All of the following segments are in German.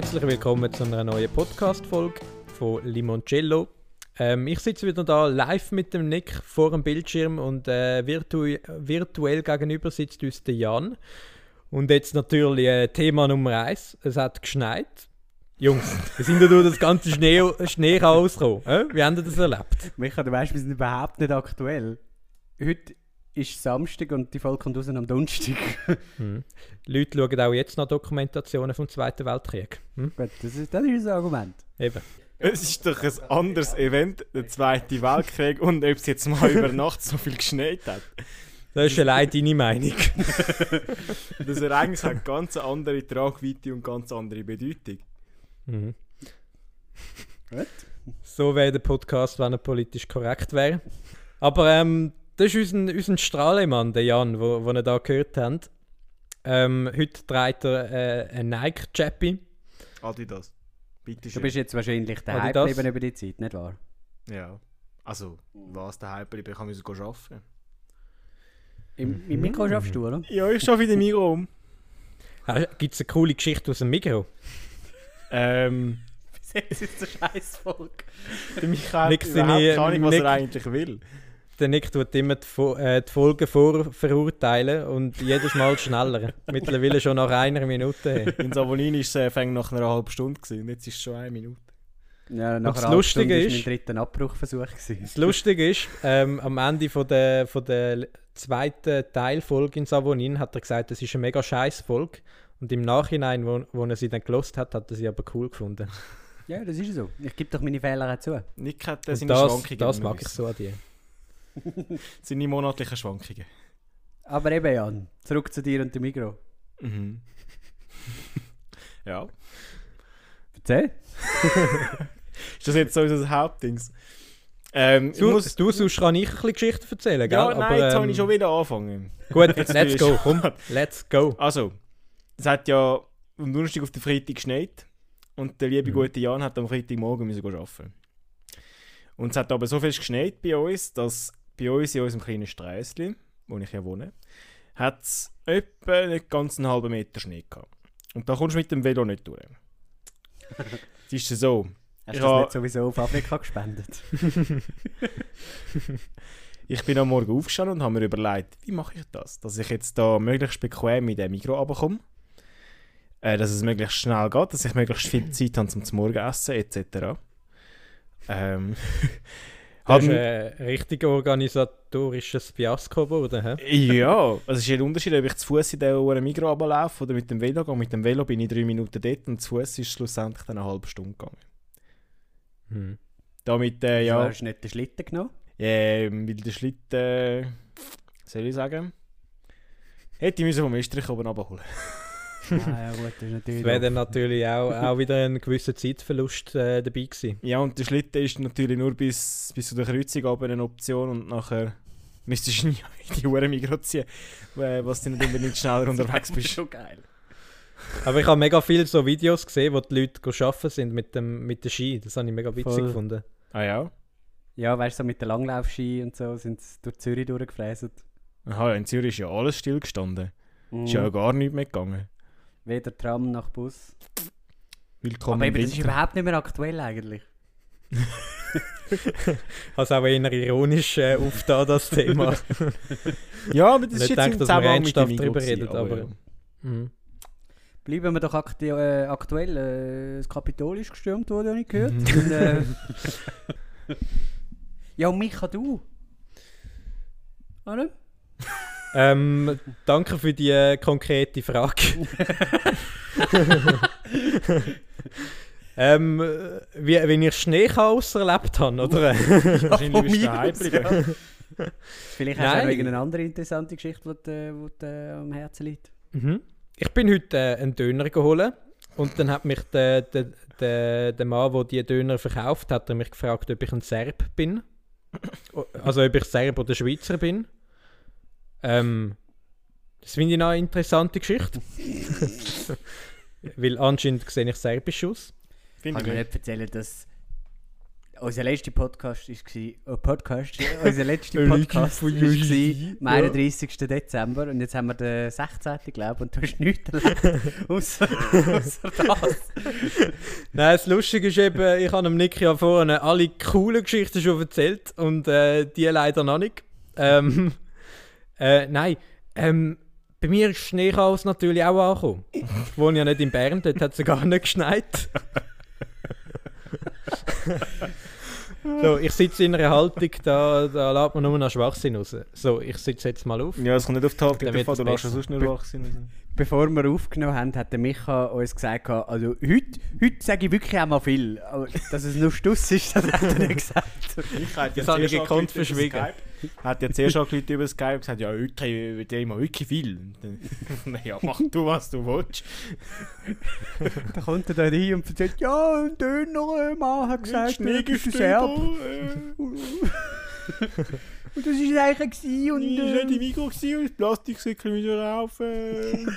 Herzlich willkommen zu einer neuen Podcast-Folge von Limoncello. Ähm, ich sitze wieder da live mit dem Nick vor dem Bildschirm und äh, virtu virtuell gegenüber sitzt uns der Jan. Und jetzt natürlich äh, Thema Nummer eins. Es hat geschneit. Jungs, wie sind da durch das ganze Schnee, Schneechaos gekommen? Äh? Wie haben ihr das erlebt? Micha, du weißt, wir sind überhaupt nicht aktuell. Heute ist Samstag und die Folge kommt raus am Donnerstag. Hm. Leute schauen auch jetzt noch Dokumentationen vom Zweiten Weltkrieg. Hm? Gut, das ist, das ist ein Argument. Eben. Es ist doch ein anderes Event, der Zweite Weltkrieg, und ob es jetzt mal über Nacht so viel geschneit hat. Das ist allein deine Meinung. Das Ereignis hat ganz eine andere Tragweite und ganz andere Bedeutung. Mhm. Gut. So wäre der Podcast, wenn er politisch korrekt wäre. Aber ähm, das ist unser, unser Strahlemann, der Jan, wo, wo ihr da gehört habt. Ähm, heute trägt er äh, ein Nike-Chappy. Adidas. Bitte Du schön. bist jetzt daheim Adidas. geblieben über die Zeit, nicht wahr? Ja. Also, was der Hyper, ich kann müssen arbeiten. Im, im Mikro schaffst du, oder? Ja, ich schaffe in dem Mikro um. Gibt es eine coole Geschichte aus dem Mikro? Ähm, Bis jetzt ist der Scheißfolge. der Michael hat keine Ahnung, was er eigentlich will. Der Nick tut immer die, Fo äh, die Folgen vorverurteilen und jedes Mal schneller. Mittlerweile schon nach einer Minute. Hey. In Savonin war es äh, fängt nach einer halben Stunde gewesen, und jetzt ist es schon eine Minute. Ja, nach das einer halben Lustige Stunde ist- ist mein dritter Abbruchversuch. Gewesen. Das Lustige ist, ähm, am Ende von der, von der zweiten Teilfolge in Savonin hat er gesagt, das ist eine mega scheiß Folge. Und im Nachhinein, wo, wo er sie dann gelost hat, hat er sie aber cool gefunden. Ja, das ist so. Ich gebe doch meine Fehler auch zu. Nick hat seine das, Schwankungen. das mag ich so an dir. Seine monatlichen Schwankungen. Aber eben, Jan, zurück zu dir und dem Mikro. Mhm. ja. Erzähl. Ist das jetzt so unser Hauptdings? Ähm, ich Du, muss, du sonst kann ich ein bisschen Geschichten erzählen, gell? ja, nein, Aber, jetzt ähm, habe ich schon wieder angefangen. Gut, Jetzt let's go, komm, let's go. Also, es hat ja am Donnerstag auf den Freitag geschneit und der liebe Mhm. gute Jan hat am Freitagmorgen müssen arbeiten. Und es hat aber so viel geschneit bei uns, dass bei uns in unserem kleinen Sträßchen, wo ich ja wohne, hat es etwa nicht ganz einen halben Meter Schnee gehabt. Und da kommst du mit dem Velo nicht durch. Es ist so, Hast du das nicht sowieso auf Afrika gespendet? Ich bin am Morgen aufgestanden und habe mir überlegt, wie mache ich das? Dass ich jetzt da möglichst bequem in den Mikro runterkomme. Äh, dass es möglichst schnell geht, dass ich möglichst viel Zeit habe zum Morgenessen etc. Ähm, Das haben, ist ein richtig organisatorisches Fiasko geworden, hä? ja, also es ist ein Unterschied, ob ich zu Fuß in den Mikro runterlaufe oder mit dem Velo gehe. Mit dem Velo bin ich drei Minuten dort und zu Fuß ist schlussendlich dann eine halbe Stunde gegangen. Hm. Damit, äh, Ja. ja, Hast du nicht den Schlitten genommen? Ähm, weil der Schlitten, äh, soll ich sagen, hätte ich müssen vom Estrich oben abholen. Ah, ja gut, das ist natürlich... Das wäre dann natürlich auch, auch wieder ein gewisser Zeitverlust äh, dabei gewesen. Ja, und der Schlitten ist natürlich nur bis, bis zu der Kreuzung oben eine Option und nachher müsstest du nie in die Uhr Migros ziehen, äh, was du nicht unbedingt schneller unterwegs bist. schon geil. Aber ich habe mega viele so Videos gesehen, wo die Leute arbeiten sind mit dem mit der Ski. Das habe ich mega witzig Voll. gefunden. Ah ja? Ja, weißt du, so mit den Langlaufski und so sind sie durch Zürich durchgefräst. Aha, in Zürich ist ja alles stillgestanden. Mhm. Ist ja gar nichts mehr gegangen. Weder Tram noch Bus. Willkommen Aber eben, das ist überhaupt nicht mehr aktuell eigentlich. Ich habe es auch eher ironisch äh, aufgetan, das Thema. Ja, aber das Nicht ist jetzt gedacht, im dass wir Zusammenhang mit dem drüber gewesen, reden, aber- ja. Mhm. Bleiben wir doch aktu äh, aktuell. Äh, das Kapitol ist gestürmt worden, habe ich gehört. und, äh, ja, und Micha, du. Oder? Ähm, danke für die äh, konkrete Frage. ähm, äh, wie, wenn ich Schneechaos erlebt habe, oder? Wahrscheinlich bist du daheim Migros, geblieben. Vielleicht hast du auch irgendeine andere interessante Geschichte, die dir die dir am Herzen liegt. Mhm. Ich bin heute äh, einen Döner geholt und dann hat mich der, der, der, der Mann, der die Döner verkauft hat, mich gefragt, ob ich ein Serb bin. Also ob ich Serb oder Schweizer bin. Ähm, das finde ich noch eine interessante Geschichte. Weil anscheinend sehe ich serbisch aus. Finde Kann ich mir nicht. erzählen, dass unser letzter Podcast war, oh, Podcast, unser letzter Podcast war am 31. Dezember und jetzt haben wir den 16. glaube ich und du hast nichts erlebt, außer, außer das. Nein, das Lustige ist eben, ich habe dem Nick ja vorhin alle coolen Geschichten schon erzählt und äh, die leider noch nicht. Ähm, äh, nein, ähm, bei mir ist Schneechaos natürlich auch angekommen. Ich wohne ja nicht in Bern, dort hat es gar nicht geschneit. so, ich sitze in einer Haltung, da, da lässt man nur noch Schwachsinn raus. So, ich sitze jetzt mal auf. Ja, es kommt nicht auf die Haltung davon, du es lässt besser. sonst nicht wach sein. Bevor wir aufgenommen haben, hat der Micha uns gesagt, also heute, heute sage ich wirklich auch mal viel. Aber dass es nur Stuss ist, das hat er nicht gesagt. Ich habe Das habe ich gekonnt verschwiegen. Hat ja zuerst angerufen über Skype und gesagt, ja, heute wird immer wirklich viel. Dann, ja, mach du, was du willst. Dann kommt er da rein und erzählt, ja, ein Döner Mann hat gesagt, du bist ein. Serb. Und das war eigentlich gewesen und... Ich war nicht Äh, im Mikro gewesen und das Plastiksäckchen wieder raufen.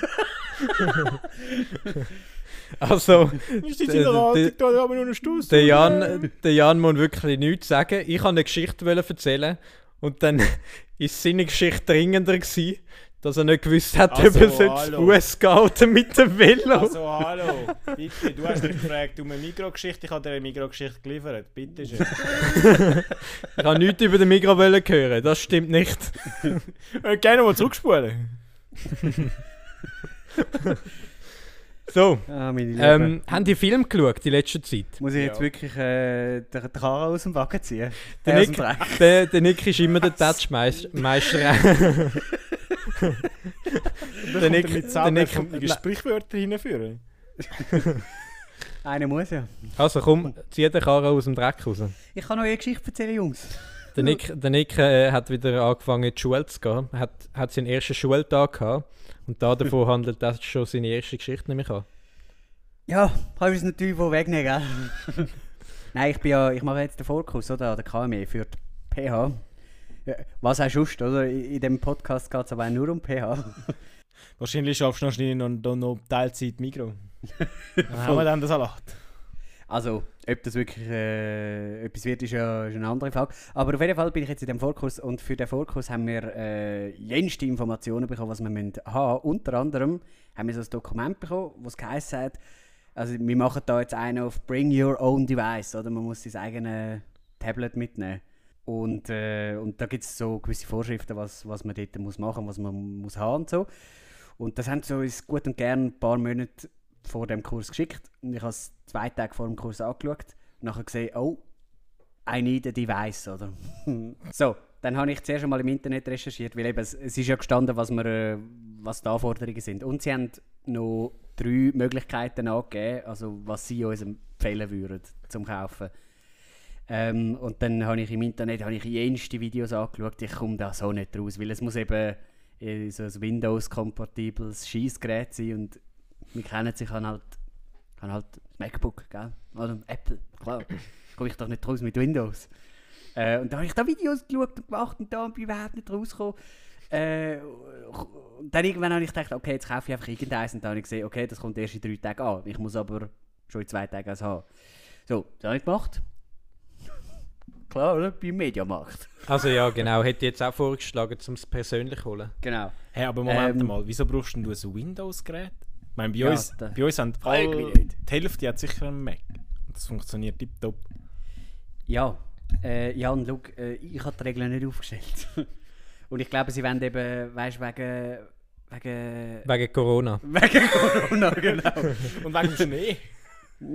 Also, Ich sitze Der- in der Haltung, der- da haben wir nur einen Stuss. der Jan, der Jan muss wirklich nichts sagen. Ich wollte eine Geschichte erzählen und dann ist seine Geschichte dringender gewesen, dass er nicht gewusst hat, Also, ob er. Fuß geht oder mit dem Velo. Also, hallo, bitte, du hast mich gefragt um eine Mikrogeschichte, ich habe dir eine Mikrogeschichte geliefert, bitte schön. Ich habe nichts über den Mikro wollen hören, das stimmt nicht. Äh, Gerne mal zurückspulen. So, Ah, ähm, haben die Film geschaut die letzte Zeit? Muss ich jetzt Ja. wirklich äh, den, Karren aus dem Wagen ziehen? Der Äh, aus Nick, der, der Nick ist immer der Touchmeister. Der Nick, Nick, Nick Sprichwörter hinführen. Einer muss ja. also komm, zieh den Karren aus dem Dreck raus. Ich kann noch eine Geschichte erzählen, Jungs. Der Nick, der Nick äh, hat wieder angefangen in die Schule zu gehen. Hat, hat seinen ersten Schultag gehabt. Und da davon handelt das schon seine erste Geschichte nämlich an. Ja, kannst du es natürlich wohl wegnehmen, gell? Nein, ich, bin ja, ich mache jetzt den Vorkurs oder, an der KME für die PH. Ja, was auch sonst, oder? In, dem Podcast geht es aber auch nur um PH. Wahrscheinlich schaffst du noch schnell noch, noch, noch Teilzeit Mikro. Dann haben wir dann den Salat. Also, ob das wirklich äh, etwas wird, ist ja ist eine andere Frage. Aber auf jeden Fall bin ich jetzt in dem Vorkurs und für den Vorkurs haben wir äh, jenste Informationen bekommen, was wir müssen haben Unter anderem haben wir so ein Dokument bekommen, was geheißen hat, also wir machen da jetzt einen auf Bring Your Own Device, oder? Man muss sein eigenes Tablet mitnehmen. Und, äh, und da gibt es so gewisse Vorschriften, was, was man dort muss machen muss, was man muss haben und so. Und das haben sie uns gut und gern ein paar Monate vor dem Kurs geschickt. Und ich habe es zwei Tage vor dem Kurs angeschaut und nachher gesehen, oh, I need a device, oder? so, dann habe ich zuerst einmal im Internet recherchiert, weil eben, es, ist ja gestanden, was, wir, äh, was die Anforderungen sind. Und sie haben noch drei Möglichkeiten angegeben, also was sie uns empfehlen würden zum Kaufen. Ähm, und dann habe ich im Internet habe ich jenste Videos angeschaut, ich komme da so nicht raus, weil es muss eben äh, so ein Windows-kompatibles Schießgerät sein und wir kennen sich an halt, an halt MacBook, gell? oder Apple, klar, komme ich doch nicht raus mit Windows. Äh, und da habe ich da Videos geschaut und gemacht und da bin ich überhaupt nicht rausgekommen. Äh, und dann irgendwann habe ich gedacht, okay, jetzt kaufe ich einfach irgendeins und dann habe ich gesehen, okay, das kommt erst in drei Tagen an. Ich muss aber schon in zwei Tagen eins haben. So, das habe ich gemacht. Klar, oder? Beim Mediamarkt. Also ja, genau. Hätte ich jetzt auch vorgeschlagen, um es persönlich zu holen. Genau. Hey, aber Moment Ähm, mal, wieso brauchst denn du ein Windows-Gerät? Ich meine, bei, Ja, uns, bei uns haben alle, die Hälfte hat sicher einen Mac. Und das funktioniert tiptop. Ja, äh, Jan, schau, äh, ich habe die Regeln nicht aufgestellt. Und ich glaube, sie wollen eben, weißt du, wegen, wegen, Wegen Corona. wegen Corona, genau. Und wegen Schnee.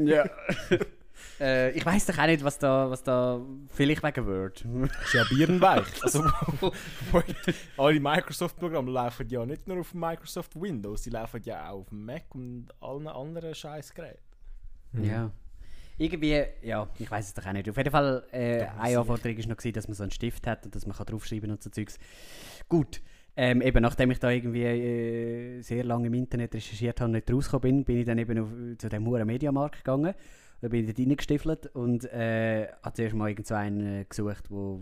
ja. äh, ich weiß doch auch nicht, was da, was da, vielleicht wegen Word. ist ja birnenweich. Also, alle Microsoft-Programme laufen ja nicht nur auf Microsoft Windows, die laufen ja auch auf Mac und allen anderen Scheißgeräten. Ja. Irgendwie, ja, ich weiß es doch auch nicht. Auf jeden Fall, äh, eine Anforderung war noch, gewesen, dass man so einen Stift hat und dass man kann draufschreiben und so Zeugs. Gut. Ähm, eben, nachdem ich da irgendwie äh, sehr lange im Internet recherchiert habe und nicht rausgekommen bin, bin ich dann eben auf, zu dem Huren Mediamarkt gegangen. Da bin ich dort reingestiefelt und äh, habe zuerst mal irgend so einen äh, gesucht, wo,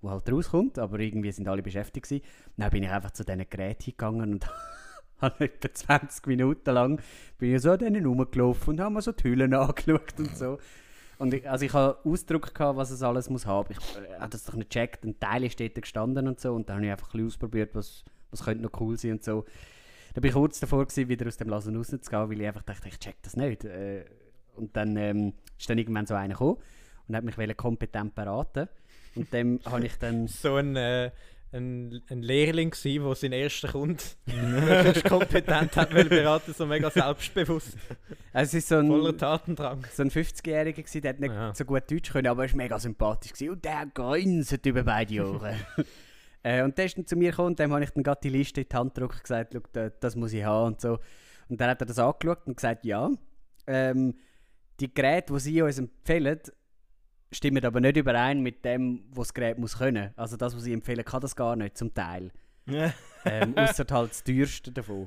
wo halt rauskommt, aber irgendwie sind alle beschäftigt gewesen. Dann bin ich einfach zu diesen Geräten gegangen und habe etwa 20 Minuten lang bin ich so an denen rumgelaufen und haben mir so die Hüllen angeschaut und so. Und ich, also ich habe Ausdruck gehabt, was es alles muss haben. Ich äh, habe das doch nicht gecheckt. Ein Teil ist dort gestanden und so. Und dann habe ich einfach ein ausprobiert, was, was könnte noch cool sein und so. Da bin ich kurz davor gewesen, wieder aus dem Laden rauszugehen, weil ich einfach dachte, ich check das nicht. Äh, und dann ähm, ist dann irgendwann so einer gekommen und hat mich kompetent beraten. Und dem habe ich dann... So ein, äh, ein, ein Lehrling gsi, der seinen ersten Kunden möglichst kompetent hat wollen beraten, so mega selbstbewusst, es ist so ein, voller Tatendrang. so ein 50-Jähriger, gewesen, der hat nicht Ja. so gut Deutsch können, aber er war mega sympathisch. Gewesen. Und der grinset über beide Ohren. äh, und der ist dann zu mir gekommen und dem habe ich dann gerade die Liste in die Hand gedrückt und gesagt, «Schau, da- das muss ich haben und so. Und dann hat er das angeschaut und gesagt, ja, ähm, die Geräte, die sie uns empfehlen, stimmen aber nicht überein mit dem, was das Gerät muss können. Also das, was sie empfehlen, kann das gar nicht, zum Teil. Ähm, Ausser halt das teuerste davon.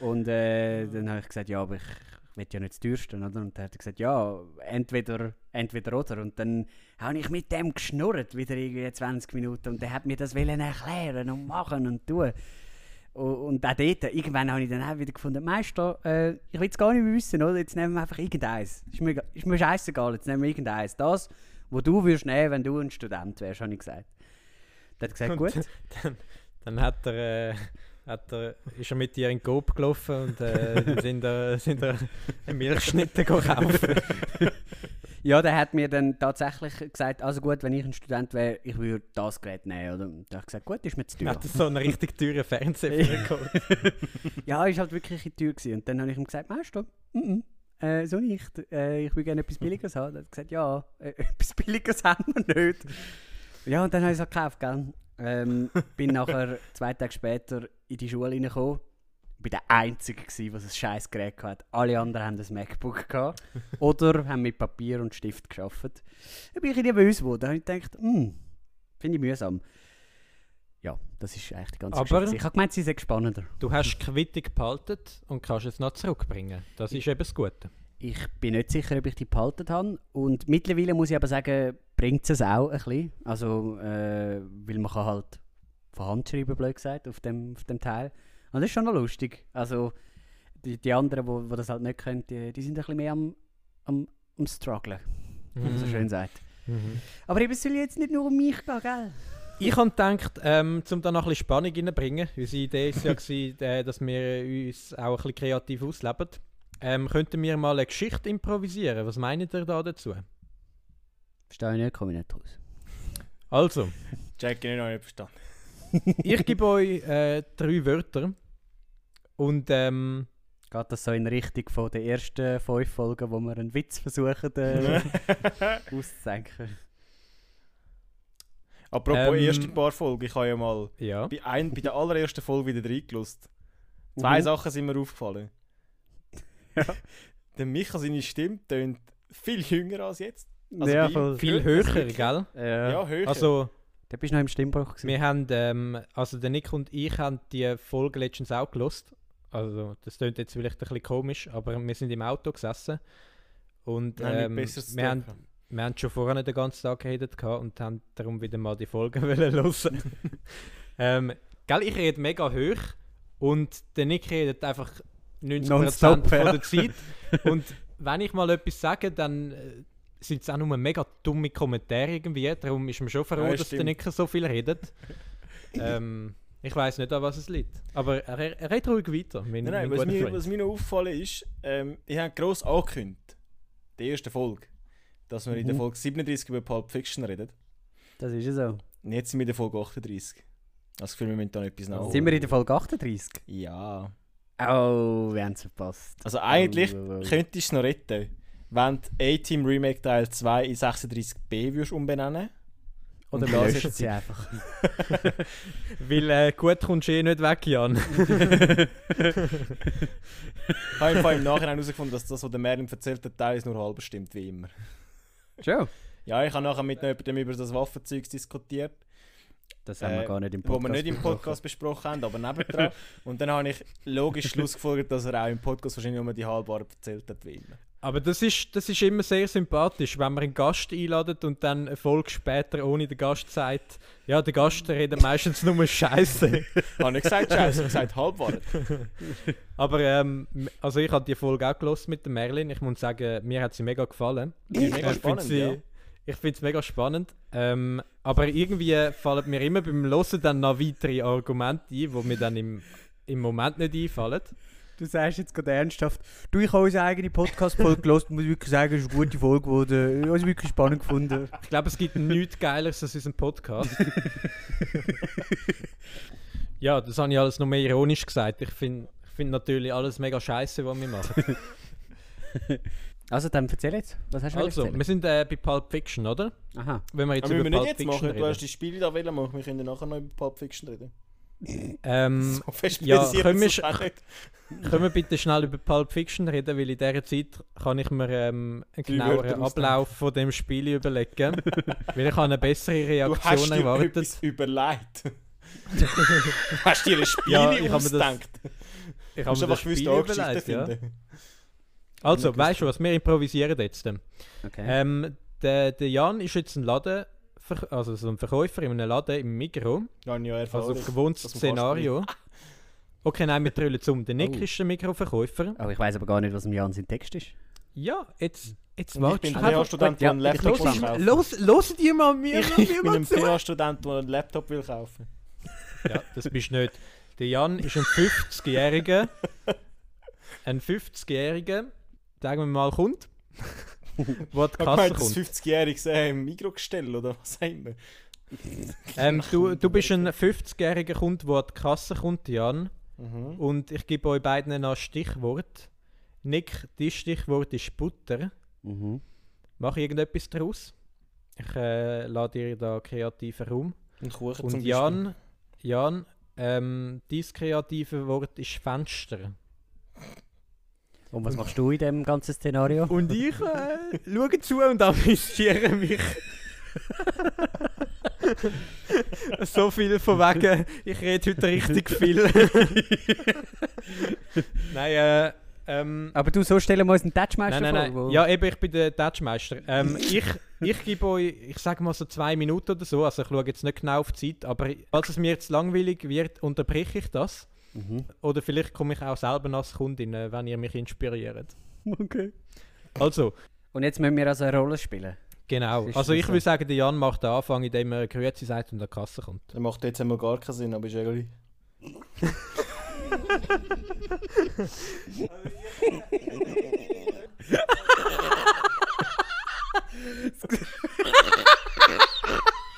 Und äh, dann habe ich gesagt, ja, aber ich, ich will ja nicht das teuerste. Oder? Und dann hat er gesagt, ja, entweder, entweder oder. Und dann habe ich mit dem geschnurrt, wieder irgendwie 20 Minuten. Und der hat mir das wollen erklären und machen und tun. Und, auch dort, irgendwann habe ich dann auch wieder gefunden, Meister, äh, ich will es gar nicht mehr wissen, oder? Jetzt nehmen wir einfach irgendeins. Ist mir, ist mir scheißegal, jetzt nehmen wir irgendeins. Das, was du würdest nehmen, wenn du ein Student wärst, habe ich gesagt. Dann hat gesagt, Und gut. Dann, dann hat er, äh, hat er, ist er mit dir in Coop gelaufen und äh, dann sind er, sind er Milchschnitte kaufen. Ja, der hat mir dann tatsächlich gesagt, also gut, wenn ich ein Student wäre, ich würde das Gerät nehmen. Oder? Und da habe ich gesagt, gut, ist mir zu teuer. hat er so einen richtig teuren Fernseher ja, ist halt wirklich in die Tür gewesen. Und dann habe ich ihm gesagt, Meister, mm -mm, äh, so nicht. Äh, ich will gerne etwas Billiges haben. Er hat gesagt, ja, äh, etwas Billiges haben wir nicht. Ja, und dann habe ich es halt gekauft, gell. Ähm, bin nachher zwei Tage später in die Schule reingekommen. Ich war der Einzige, gewesen, der ein scheiß Gerät hatte. Alle anderen haben ein MacBook gehabt. Oder haben mit Papier und Stift geschafft. Da bin ich nervös geworden. Da habe ich gedacht, hm, finde ich mühsam. Ja, das ist eigentlich die ganze Aber- Geschichte. Ich habe gemeint, sie sei spannender. Du hast die Quittung behalten und kannst es noch zurückbringen. Das ist eben das Gute. Ich bin nicht sicher, ob ich die behalten habe. Und mittlerweile muss ich aber sagen, bringt es auch ein bisschen. Also, äh, weil man kann halt von Hand schreiben, blöd gesagt, auf dem, auf dem Teil. Und das ist schon noch lustig. Also, die, die anderen, die wo, wo das halt nicht können, die, die sind ein bisschen mehr am, am, am strugglen, wie man so schön sagt. Mhm. Aber eben, es soll jetzt nicht nur um mich gehen, gell? Ich habe gedacht, ähm, um da noch ein bisschen Spannung reinzubringen, unsere Idee war ja, gewesen, äh, dass wir uns auch ein bisschen kreativ ausleben, ähm, könnten wir mal eine Geschichte improvisieren. Was meint ihr da dazu? Verstehe ich nicht, komme ich nicht raus. Also, Jack, ich noch nicht verstanden. Ich gebe euch äh, drei Wörter und ähm, Geht das so in Richtung von den ersten fünf Folgen, wo wir einen Witz versuchen äh, auszudenken? Apropos Ähm, erste paar Folgen, ich habe ja mal ja. bei, ein, bei der allerersten Folge wieder reingelost. Zwei Mhm. Sachen sind mir aufgefallen. Der Micha, seine Stimme tönt viel jünger als jetzt. Also ja. Viel höher, gell? Ja. Ja, höher. Also, Da bist du noch im Stimmbruch gewesen. wir haben, ähm, also der Nick und ich haben die Folge letztens auch gelost. Also, das klingt jetzt vielleicht ein bisschen komisch, aber wir sind im Auto gesessen und Nein, ähm, zu wir, haben, wir haben schon vorher den ganzen Tag geredet gehabt und haben darum wieder mal die Folge wollen hören. ähm, gell, ich rede mega hoch und der Nick redet einfach 90% Nonstop, von der Zeit. und wenn ich mal etwas sage, dann äh, sind es auch nur mega dumme Kommentare irgendwie. Darum ist mir schon froh, Ja, dass der stimmt. Nick so viel redet. ähm, ich weiß nicht, an was es liegt. Aber er, er redet ruhig weiter, mein, Nein, nein, mein was mir, was mir noch aufgefallen ist, ähm, ich habe gross angekündigt, die erste Folge, dass wir in der Mhm. Folge 37 über Pulp Fiction reden. Das ist ja so. Und jetzt sind wir in der Folge 38. Das Gefühl, wir müssen da etwas nach. Sind wir in der Folge 38? Ja. Oh, wir haben es verpasst. Also eigentlich Oh, oh, oh. könntest du es noch retten, wenn du A-Team Remake Teil 2 in 36b würdest umbenennen Oder löschen ist- sie einfach. Weil äh, gut kommst du eh nicht weg, Jan. Ich habe im Fall im Nachhinein herausgefunden, dass das, was der Merlin erzählt hat, Teil nur halb stimmt, wie immer. Schon. Ja, ich habe nachher mit noch jemandem über das Waffenzeug diskutiert, Das haben wir Äh, gar nicht im wo Podcast wir nicht im. Podcast besprochen haben, aber nebendran. Und dann habe ich logisch schlussgefolgert, dass er auch im Podcast wahrscheinlich nur die halbwahrheit erzählt hat, wie immer. Aber das ist, das ist immer sehr sympathisch, wenn man einen Gast einladet und dann eine Folge später ohne den Gast sagt, ja, der Gast redet meistens nur Scheiße. Habe nicht gesagt Scheiße, ich gesagt Halbwahrheit. Aber ähm, also ich habe die Folge auch gelost mit der Merlin. Ich muss sagen, mir hat sie mega gefallen. Ist mega ich finde spannend, sie, ja. ich finde es mega spannend. Ähm, aber irgendwie fallen mir immer beim Hören dann noch weitere Argumente ein, die mir dann im, im Moment nicht einfallen. Du sagst jetzt gerade ernsthaft, du, ich habe unsere eigene Podcast-Folge gelost und muss wirklich sagen, es ist eine gute Folge geworden. Ich habe es wirklich spannend gefunden. Ich glaube, es gibt nichts Geileres als unseren Podcast. ja, das habe ich alles noch mehr ironisch gesagt. Ich finde ich find natürlich alles mega scheiße, was wir machen. Also, dann erzähl jetzt. Was hast du Also, erzählen? wir sind äh, bei Pulp Fiction, oder? Aha. Wenn wir jetzt Aber über müssen wir Pulp nicht jetzt Fiction machen, du hast reden. die Spiele da wollen machen, wir können nachher noch über Pulp Fiction reden. Ähm, So fest ja, können wir können wir bitte schnell über Pulp Fiction reden, weil in dieser Zeit kann ich mir ähm, einen genaueren. Ablauf von dem Spiel überlegen. weil ich habe eine bessere Du Reaktion hast dir erwartet. etwas überlegt. du hast dir ein Spiel Ja, ich habe mir das-. Du Ich habe hast mir das Spiel überlegt, ja. Also, weißt du was, wir improvisieren jetzt. Okay. Ähm, der, der Jan ist jetzt ein Laden, also so ein Verkäufer in einem Laden im Mikro, Ja, ja also Erfahrung. gewohntes Szenario. Okay, nein, wir trüllen um. Der Nick Oh. ist der Mikroverkäufer. aber ich weiß aber gar nicht, was im Jan sein Text ist. Ja, jetzt, jetzt ich bin ich ein einfach. PH-Student, der einen Laptop will kaufen. Los, die mal mir, Ich, ich bin ein zu. PH-Student, der einen Laptop will kaufen. Ja, das bist du nicht. Der Jan ist ein 50-Jähriger. Ein 50-Jähriger, sagen wir mal, kommt. Wo die Kasse meine, das kommt. 50-jährige äh, im Mikrogestell oder was auch immer. Ähm, du, du bist ein 50-jähriger Kunde, der an die Kasse kommt, Jan. Mhm. Und ich gebe euch beiden ein Stichwort. Nick, dein Stichwort ist Butter. Mhm. Mach irgendetwas daraus. Ich äh, lade dir da kreativen Raum. Ein Kuchen Und. Jan, Jan ähm, dein kreative Wort ist Fenster. Und was machst du in dem ganzen Szenario? Und ich äh, schaue zu und amüsiere mich. so viel von wegen, ich rede heute richtig viel. Nein, äh, ähm, Aber du, so stellen wir uns einen Touchmeister nein, nein, vor. nein. Ja, eben, ich bin der Touchmeister. Ähm, ich, ich gebe euch, ich sage mal so zwei Minuten oder so, also ich schaue jetzt nicht genau auf die Zeit, aber falls es mir jetzt langweilig wird, unterbreche ich das. Mhm. Oder vielleicht komme ich auch selber als Kundin, äh, wenn ihr mich inspiriert. Okay. Also, Und jetzt müssen wir also eine Rolle spielen. genau. Also ich so? würde sagen, der Jan macht den Anfang, indem er Grüezi sagt und an die Kasse kommt. Das macht jetzt einmal gar keinen Sinn, aber ist egal.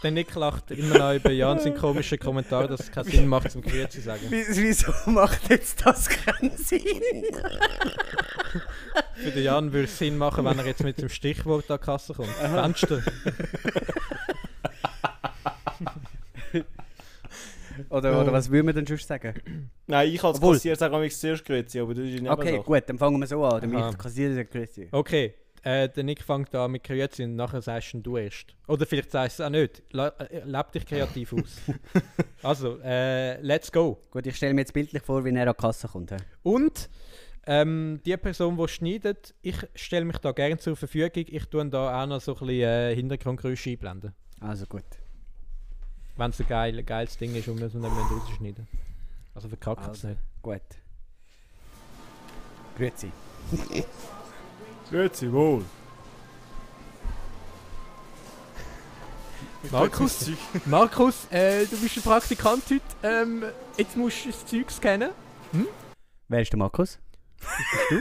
Der Nick lacht immer noch über Jan seinen komischen Kommentar, dass es keinen Sinn macht, zum Grüezi zu sagen. Wieso macht jetzt das keinen Sinn? Für den Jan würde es Sinn machen, wenn er jetzt mit dem Stichwort an die Kasse kommt. Fenster. Oder, oder was würde man denn sonst sagen? Nein, ich als Obwohl- Kassier sage am zuerst Grüezi, aber das ist nicht Okay, gut, dann fangen wir so an. Damit Aha. ich kassiere sagt Grüezi. Okay, äh, der Nick fängt an mit Grüezi und nachher sagst du erst. Oder vielleicht sagst du es auch nicht. La äh, leb dich kreativ aus. also, äh, let's go. Gut, ich stelle mir jetzt bildlich vor, wie er an die Kasse kommt. hä? Und ähm, die Person, die schneidet, ich stelle mich da gerne zur Verfügung. Ich tue da auch noch so ein bisschen äh, Hintergrundgeräusche einblenden. Also gut. Wenn es ein geil, geiles Ding ist und wir es mehr rausschneiden. Also verkackt es Also. nicht. Gut. Grüezi. Grüezi, wohl. Markus, Markus äh, du bist ein Praktikant heute. Ähm, jetzt musst du das Zeug scannen. Wer ist der Markus? du?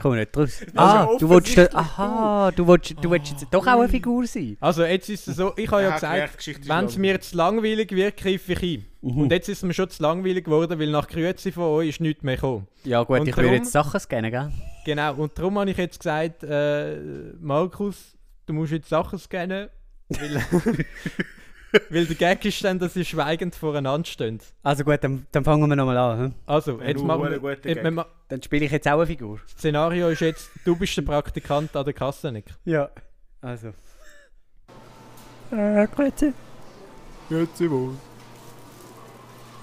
Komm nicht raus. Also Ah, du willst, da- offensichtlich aha, du willst, du willst jetzt doch auch eine Figur sein. Also jetzt ist es so, ich habe ja gesagt, wenn es mir zu langweilig wird, greife ich ein. Mhm. Und jetzt ist es mir schon zu langweilig geworden, weil nach Grüezi von euch ist nichts mehr gekommen. Ja gut, Und ich würde jetzt Sachen scannen, gell? Genau, und darum habe ich jetzt gesagt, äh, Markus, du musst jetzt Sachen scannen, weil, weil der Gag ist dann, dass ihr schweigend voreinander steht. Also gut, dann, dann fangen wir nochmal an. hm? Also, jetzt machen wir... Gag. wir ma- Dann spiele ich jetzt auch eine Figur. Das Szenario ist jetzt, du bist der Praktikant an der Kasse, Nick. Ja. Also. Äh, Grüezi. Grüezi, wohl.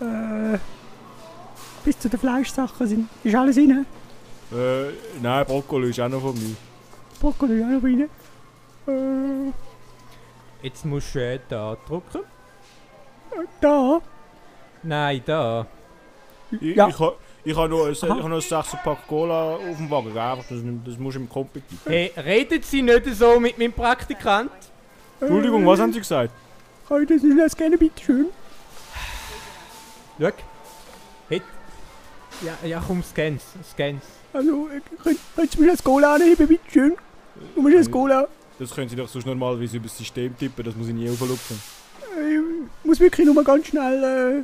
Äh, bis zu den Fleischsachen sind, ist alles rein. Äh, nein, Brokkoli ist auch noch von mir. Brokkoli auch noch rein. Äh, Jetzt musst du äh, da drücken. da. Nein, da. Ich, Ja. ich, ha- ich habe noch, ein- ich habe noch ein 6 Pack Cola auf dem Wagen? Einfach, das, das musst du im Kompet tippen. Hey, redet Sie nicht so mit meinem Praktikant? Entschuldigung, was haben Sie gesagt? Ich das nicht als gerne, bitte schön? Schau. Ja, ja, komm, scans. Scans. Also, äh, könntest du mir das Cola anheben, bitte schön? Du musst das Cola. Das können Sie doch sonst normalerweise über das System tippen, das muss ich nie auflupfen. Ich muss wirklich nur mal ganz schnell, äh,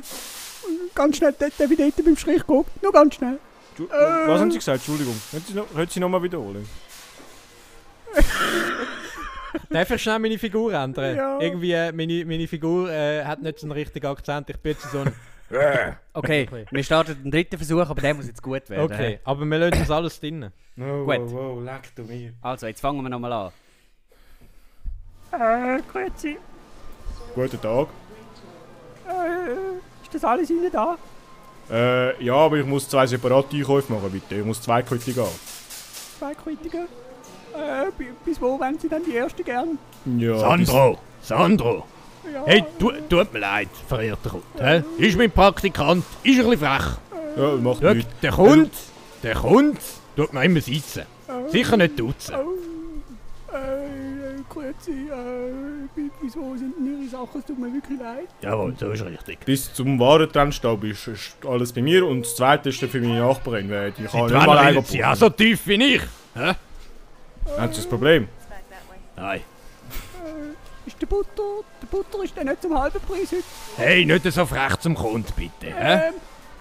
ganz schnell dort, ich dort beim Strich gehen? Nur ganz schnell. Äh. Was haben Sie gesagt? Entschuldigung. Können Sie noch, können Sie noch mal wiederholen? Darf ich schnell meine Figur ändern? Ja. Irgendwie, äh, meine, meine Figur äh, hat nicht so einen richtigen Akzent. Ich bin jetzt so ein... Okay, Okay. wir starten den dritten Versuch, aber der muss jetzt gut werden. Okay, aber wir lassen uns alles drinnen. No, Gut. wow, wow, leck du mir. Also, jetzt fangen wir nochmal an. Äh, grüezi. Guten Tag. Äh, ist das alles Ihnen da? Äh, ja, aber ich muss zwei separate Einkäufe machen, bitte. Ich muss zwei Quittung gehen. Zwei Kritiker. Äh, bi- bis wo wollen Sie dann die erste gern? Ja, Sandro, Sandro. Ja, Hey, tu, tut mir leid, verehrter Kunde. hä? Ist mein Praktikant, ist ein bisschen frech. Ja, macht Schau, nichts. der Kunde, der Kunde tut mir immer sitzen. Sicher nicht duzen. Oh, äh, grüezi. Äh, wieso sind Ihre Sachen? Es tut mir wirklich leid. Jawohl, so ist richtig. Bis zum Warentrennstaub ist, ist alles bei mir und das zweite ist dann für meine Nachbarin, weil die kann nicht mal redet sie auch so tief wie ich? Hä? Haben Sie das Problem? Nein. Ist der Butter, der Butter ist der nicht zum halben Preis heute? Hey, nicht so frech zum Kunden, bitte. Hä? Ähm,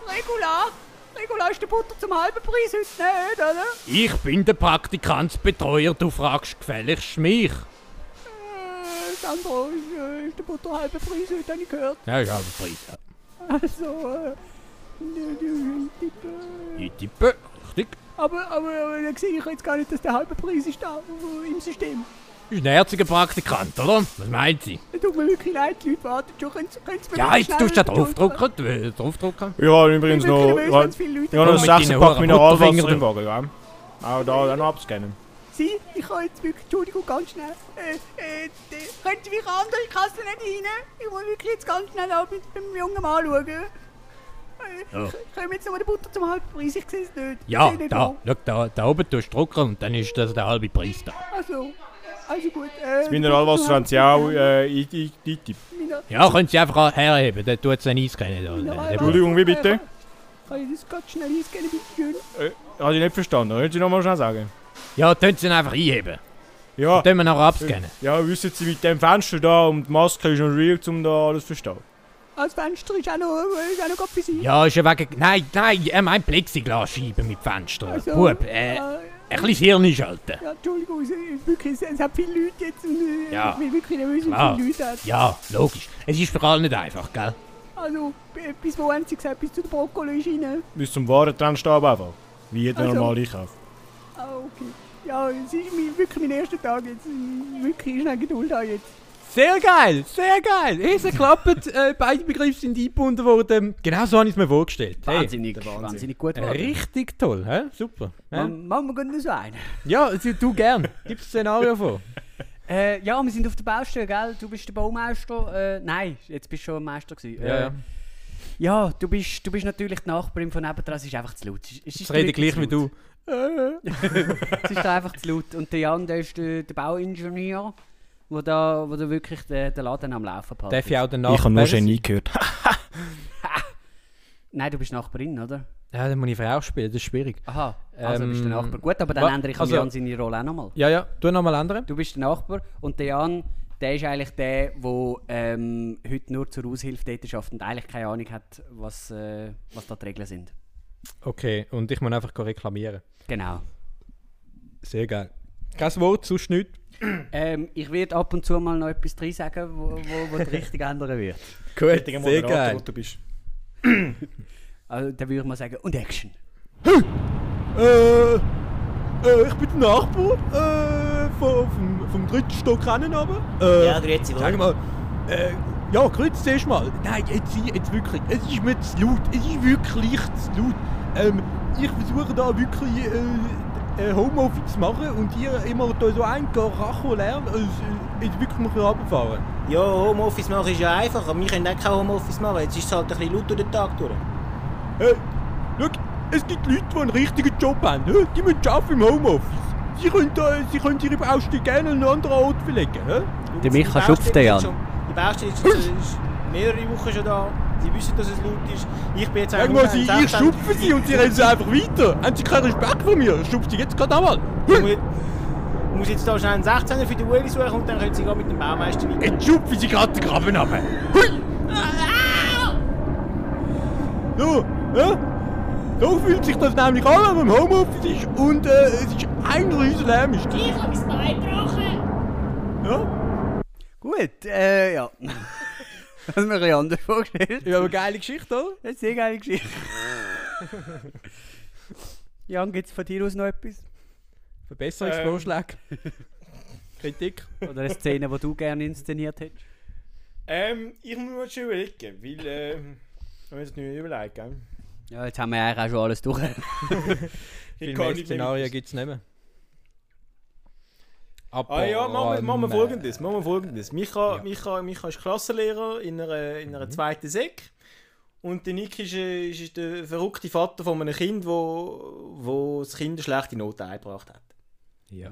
Regular. Regular ist der Butter zum halben Preis heute nicht, oder? Ich bin der Praktikantsbetreuer, du fragst gefälligst mich. Äh, Sandro, ist, äh, ist der Butter halber Preis heute, habe ich gehört. Ja, ja, der Preis. ja. Also, äh, die- die- Ich tippe, richtig. aber, aber, aber dann sehe ich jetzt gar nicht, dass der halbe Preis ist da äh, im System. Ist ein herziger Praktikant, oder? Was meint sie? Es tut mir wirklich leid, die Leute warten schon. Können Sie, können Sie mir Ja, jetzt tust du da draufdrucken. du- Draufdrucken. Ich habe Ich übrigens noch, ich nervös, zu viele Leute ich habe noch mit ein deinen 6 Pack Mineralwasser im Wagen, gell? Auch da noch abscannen. Sie, ich kann jetzt wirklich, Entschuldigung, ganz schnell. Äh, äh, die- können Sie mich an andere Kasse nicht rein? Ich muss wirklich jetzt ganz schnell auch mit dem jungen Mann schauen. Äh, Ja. ich- Können wir jetzt nochmal den Butter zum halben Preis? Ich sehe es nicht. Ich Ja, nicht da, wo. schau, da, da oben tust du drucken und dann ist das der halbe Preis da. Also, also gut. Äh, Das Mineralwasser haben Sie auch äh, ein- ein- eingetippt. Ja, können Sie einfach herheben, dann tut es dann einscannen. da. Entschuldigung, wie bitte? Kann ich das ganz schnell einscannen, bitte schön? Äh, habe ich nicht verstanden. Können Sie noch mal schnell sagen? Ja, tun Sie ihn einfach einheben. Ja, Dann wir nachher abscannen. ja, wissen Sie, mit dem Fenster da und die Maske ist noch real, um da alles zu verstehen. Ah, Das Fenster ist auch noch, äh, ist auch noch gut für Sie. Ja, ist ja wegen... Nein, nein, er meint Plexiglasscheiben mit Fenstern. Also, Bub, äh, äh, ein bisschen Hirn einschalten. Ja, Entschuldigung, es, es, wirklich, es, hat viele Leute jetzt und äh, Ja. ich bin wirklich Klar. es viele Leute hat. Ja, logisch. Es ist für alle nicht einfach, gell? Also, b- bis wo haben Sie gesagt? Bis zu der Brokkoli ist rein? Bis zum Warentrennstaub einfach. Wie jeder Also. normale Einkauf. Ah, okay. Ja, es ist mein, wirklich mein erster Tag jetzt. Ich Wirklich schnell Geduld haben jetzt. Sehr geil, sehr geil. Es klappt, äh, beide Begriffe sind eingebunden worden. Genau so habe ich es mir vorgestellt. Hey, Wahnsinnig, Wahnsinn. wahnsinnig gut äh, geworden. richtig toll, hä? super. hä? Man, Machen wir gut noch so einen. Ja, du, du gern. Gib das Szenario vor. Äh, ja, wir sind auf der Baustelle, gell? Du bist der Baumeister. Äh, nein, jetzt bist du schon Meister gewesen. Ja, Äh, ja. ja, du bist, du bist natürlich die Nachbarin von nebenan. Es ist einfach zu laut. Es ist- es rede gleich wie du. Es ist einfach zu laut. Und der Jan, der ist der, der Bauingenieur, wo da, wo da wirklich den, den Laden am Laufen behalten. Darf ich auch den Ich habe nur Nachbarn Genie gehört. Nein, du bist Nachbarin, oder? Ja, dann muss ich Frau spielen, das ist schwierig. Aha, also Ähm, bist du der Nachbar. Gut, aber dann wa- ändere ich also- Jan seine Rolle auch nochmal. Ja, ja, tu nochmal ändern. Du bist der Nachbar und der Jan, der ist eigentlich der, der ähm, heute nur zur Aushilfe dort schafft und eigentlich keine Ahnung hat, was, äh, was da die Regeln sind. Okay, und ich muss einfach reklamieren. Genau. Sehr geil. Kein Wort, sonst nichts. Ähm, ich werde ab und zu mal noch etwas drin sagen, wo, wo, wo die Richtung ändern wird. Gut, sehr geil. du bist. Also, dann würde ich mal sagen, und Action. Äh, äh, ich bin der Nachbar äh, vom, vom, vom dritten Stock runter. Äh, Ja, grüezi wohl. Sag mal, äh, ja, grüß zuerst mal. Nein, jetzt, jetzt wirklich, es ist mir zu laut. Es ist wirklich zu laut. ähm, ich versuche da wirklich äh, äh, Homeoffice machen und ihr immer da so ein Racho lernen, also, äh, jetzt wirklich mal runterfahren. Ja, Homeoffice machen ist ja einfach, aber wir können auch kein Homeoffice machen. Jetzt ist es halt ein bisschen laut durch den Tag durch. Hey, schau, es gibt Leute, die einen richtigen Job haben, die müssen arbeiten im Homeoffice. Sie können, äh, sie können ihre Baustelle gerne an einen anderen Ort verlegen. Der Micha schupft den ist schon- Die Baustelle ist, ist, ist mehrere Wochen schon da. Sie wissen, dass es laut ist. Ich bin jetzt Irgendwann sie, am ich schupfe sie und sie rennen sie einfach weiter. Haben sie keinen Respekt vor mir? Ich schupfe sie jetzt gerade einmal. Ich muss- ich muss jetzt da schnell einen 16er für die Ueli suchen und dann können sie mit dem Baumeister weiter. Jetzt schupfe sie gerade den Graben runter. Hui! So, ja? So fühlt sich das nämlich an, wenn man im Homeoffice ist und äh, es ist ein riesen Lärm. Ist Ich habe mein Bein gebrochen. ja? Gut, äh, ja. Das habe ich mir ein bisschen anders vorgestellt. ja, aber geile Geschichte, oder? Das ist eine sehr geile Geschichte. Jan, gibt es von dir aus noch etwas? Verbesserungsvorschläge. Kritik. Oder eine Szene, die du gerne inszeniert hättest? Ähm, ich muss mir schon überlegen, weil, ähm, ich muss jetzt nicht überlegen, gell? Ja, jetzt haben wir eigentlich auch schon alles durch. Viel kann mehr nicht Szenarien gibt es nicht mehr. Ah ja, machen wir, machen wir folgendes, machen wir folgendes. Micha, Ja. Micha, Micha ist Klassenlehrer in einer, in einer zweiten Sek und der Nick ist, ist der verrückte Vater von einem Kind, wo, wo das Kind eine schlechte Note eingebracht hat. Ja.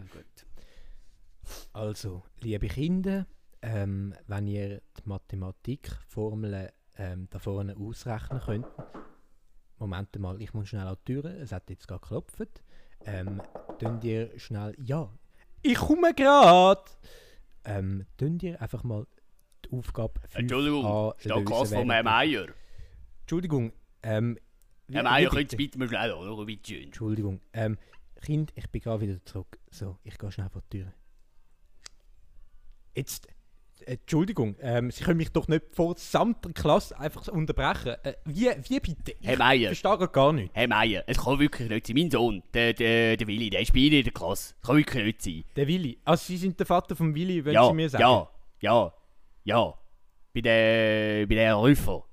Also, liebe Kinder, ähm, wenn ihr die Mathematikformeln ähm, da vorne ausrechnen könnt, Moment mal, ich muss schnell an die Tür, es hat jetzt gerade geklopft. Ähm, ihr schnell, ja, ich komme gerade! Ähm, tun ihr einfach mal die Aufgabe 5 Entschuldigung, da Klasse von Herrn Meier. Entschuldigung, ähm, Herr Meier, könnt ihr bitte? mal schneller, oder? Bitte schön. Entschuldigung. Ähm, Kind, ich bin gerade wieder zurück. So, ich gehe schnell vor die Tür. Jetzt, Entschuldigung, ähm, Sie können mich doch nicht vor der gesamten Klasse einfach unterbrechen. Äh, wie, wie bitte? Ich Herr Meier. verstehe gerade gar nicht. Herr Meier, es kann wirklich nicht sein. Mein Sohn, der, der, der Willi, der ist bei Ihnen in der Klasse. Das kann wirklich nicht sein. Der Willi. Also, Sie sind der Vater von Willi, wenn ja, Sie mir sagen. ja, ja, ja. Bei der, bei der Rüffer.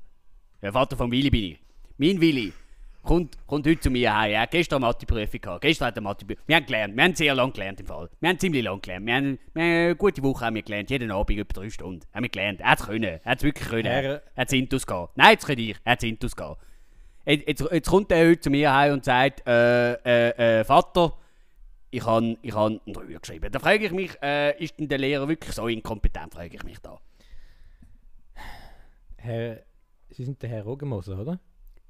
Der Vater von Willi bin ich. Mein Willi kommt, kommt heute zu mir heim. Hat gestern eine Matheprüfung gehabt. Gestern hat er Matheprüfung. Wir haben gelernt. Wir haben sehr lange gelernt im Fall. Wir haben ziemlich lange gelernt. Wir haben, wir haben eine gute Woche haben wir gelernt. Jeden Abend über drei Stunden. Haben wir gelernt. Er hat es können. Er hat es wirklich können. Er hat es Intus gehen. Nein, jetzt kann ich. Er hat es Intus gehen. Jetzt, jetzt, jetzt kommt er heute zu mir heim und sagt, äh, äh, äh, Vater, ich habe ich han einen Dreier geschrieben. Da frage ich mich, äh, ist denn der Lehrer wirklich so inkompetent, frage ich mich da. Herr, Sie sind der Herr Rogemoser, oder?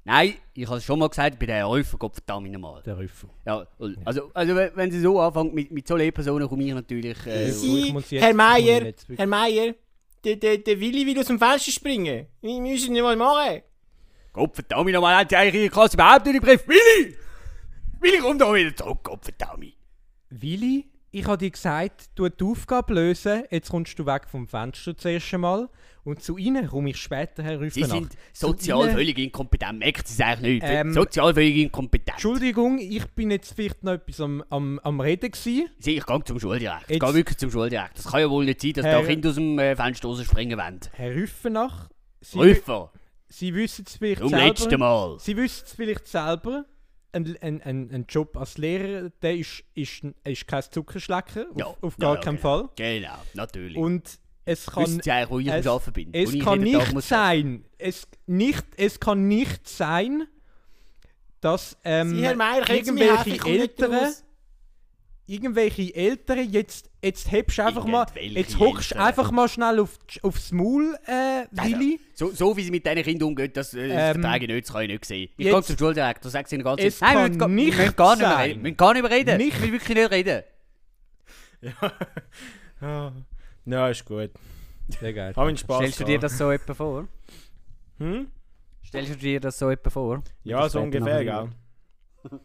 Nein, ich habe es schon mal gesagt, bei der Räufer, Gott verdammt nochmal. Der Rüffel. Ja, also, also wenn sie so anfangen, mit, mit so Lehrpersonen komme ich natürlich... Äh, Sie, ich muss jetzt- Herr Meier, Herr Meier, der, der, der Willi will aus dem Fenster springen. Wir müssen nicht mal machen. Gott verdammt nochmal, hat sie eigentlich ihre Klasse überhaupt nicht im Griff. Willi! Willi, komm doch wieder zurück, Gott verdammt. Willi, ich habe dir gesagt, du die Aufgabe lösen, jetzt kommst du weg vom Fenster zuerst einmal und zu Ihnen komme ich später, Herr Sie sind sozial völlig inkompetent, merkt sie es eigentlich nicht. Ähm, sozial völlig inkompetent. Entschuldigung, ich bin jetzt vielleicht noch etwas am, am, am Reden gewesen. Sie, ich gehe zum Schuldirekt. Ich gehe wirklich zum Schuldirekt. Das kann ja wohl nicht sein, dass Herr- da Kinder aus dem äh, Fenster rausspringen wollen. Herr Rüffenach, Sie, Rüffer, Sie wissen es vielleicht zum letzten selber. Mal. Sie wissen es vielleicht selber. Ein, ein, ein, ein Job als Lehrer, der ist, ist, ist kein Zuckerschlecken, auf, Ja, auf ja, gar ja, keinen genau. Fall. Genau, natürlich. Und es kann, eigentlich, wo ich es- Arbeiten bin? es kann nicht sein, es, nicht, es kann nicht sein, dass ähm, irgendwelche Eltern. Irgendwelche Eltern jetzt, jetzt hebst du einfach mal, jetzt hockst einfach mal schnell auf, aufs Maul, äh, Willi. So, so wie sie mit diesen Kindern umgehen, das, äh, das Ähm, vertrage ich nicht, das kann ich nicht sehen. Ich jetzt- gehe zum Schuldirektor, sage sie ihnen ganz Es Nein, wir kann müssen gar- wir nicht müssen gar nicht mehr reden. Wir müssen gar nicht mehr reden. Nicht- Ich will wirklich nicht reden. Ja, ja ist gut. Sehr geil. Hab Spaß Stellst du dir das so etwa vor? Hm? Stellst du dir das so etwa vor? Ja, Das so ungefähr, gell?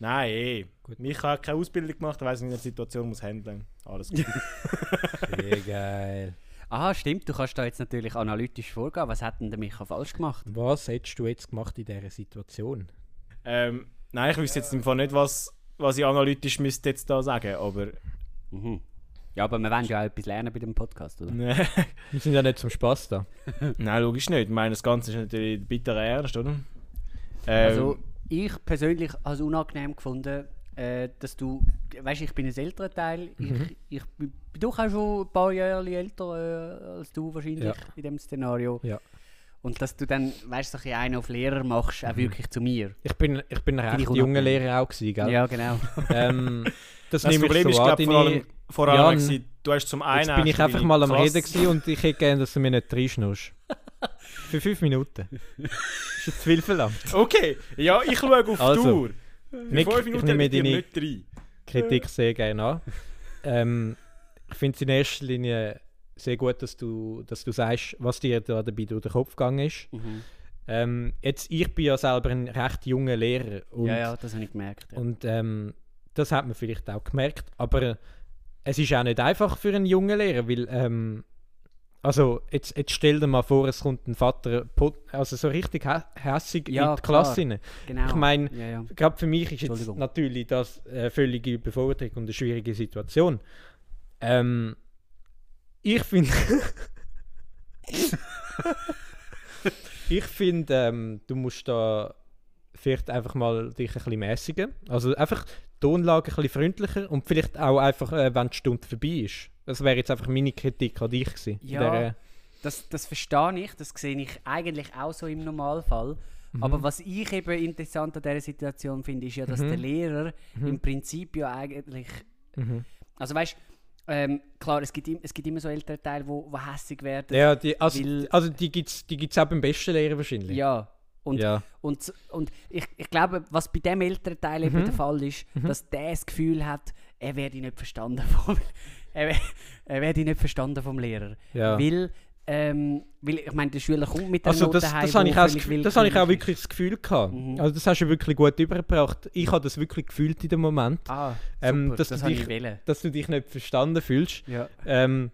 Nein, eh. Gut. Micha hat keine Ausbildung gemacht, er weiß nicht, wie er die Situation muss handeln. Alles gut. Sehr geil. Aha, stimmt, du kannst da jetzt natürlich analytisch vorgehen. Was hat denn der Micha falsch gemacht? Was hättest du jetzt gemacht in dieser Situation? ähm, nein, ich wüsste jetzt im Fall nicht, was, was ich analytisch müsste jetzt da sagen, aber Mhm. Ja, aber wir wollen ja auch etwas lernen bei dem Podcast, oder? nein, Wir sind ja nicht zum Spaß da. nein, logisch nicht. Ich meine, das Ganze ist natürlich bitter ernst, oder? Ähm, Also, ich persönlich als unangenehm gefunden, äh, dass du, weißt ich bin ein älterer Teil, Mhm. ich, ich bin doch auch schon ein paar Jahre älter äh, als du wahrscheinlich Ja. in dem Szenario. Ja. Und dass du dann, weißt du, so einen auf Lehrer machst, auch wirklich zu mir. Ich bin, ich bin ein recht junger. Lehrer auch gewesen, gell? Ja, genau. Ähm, das, Das Problem so ist, glaube vor allem, vor allem Jan, gewesen, du hast zum einen... Jetzt bin ich einfach mal am Reden und ich hätte gerne, dass du mir nicht reinschnurst. Für fünf Minuten. ist jetzt zu viel verlangt. Okay, ja, ich schaue auf Also, die Uhr. Für Nick, fünf ich Minuten nehme dir deine nicht rein. Kritik sehr gerne an. Ähm, ich finde es in erster Linie sehr gut, dass du, dass du sagst, was dir da dabei durch den Kopf gegangen ist. Mhm. Ähm, jetzt, ich bin ja selber ein recht junger Lehrer und, ja, ja, das habe ich gemerkt. Ja. und ähm, das hat man vielleicht auch gemerkt, aber es ist auch nicht einfach für einen jungen Lehrer, weil ähm, also jetzt, jetzt stell dir mal vor, es kommt ein Vater also so richtig hä hässig Ja, in die. Klasse rein. genau. Ich meine, ja, ja. gerade für mich ist jetzt natürlich das äh, völlige Überforderung und eine schwierige Situation. Ähm, ich finde. ich finde, ähm, du musst da vielleicht einfach mal dich ein bisschen mäßigen. Also einfach die Tonlage ein bisschen freundlicher und vielleicht auch einfach, äh, wenn die Stunde vorbei ist. Das wäre jetzt einfach meine Kritik an dich gewesen. Ja. dieser- Das, das verstehe ich, das sehe ich eigentlich auch so im Normalfall. Aber was ich eben interessant an dieser Situation finde, ist ja, dass Mhm. der Lehrer im Prinzip ja eigentlich. Mhm. Also weißt ähm, klar, es gibt, es gibt immer so ältere Teile, wo, wo hässig werden. Ja, die, also, Weil- also die gibt es die gibt's auch beim besten Lehrer wahrscheinlich. Ja. Und, ja. und, und ich, ich glaube, was bei dem älteren Teil Mhm. eben der Fall ist, dass der das Gefühl hat, er werde nicht verstanden vom, er, er nicht verstanden vom Lehrer. Ja. Weil, ähm, weil, ich meine, der Schüler kommt mit der Also Note das, heim, das habe ich, auch das, habe ich auch wirklich das Gefühl gehabt. Mhm. Also das hast du wirklich gut übergebracht. Ich habe das wirklich gefühlt in dem Moment. Ah, Ähm, dass das du dich- dass du dich nicht verstanden fühlst. Ja. Ähm,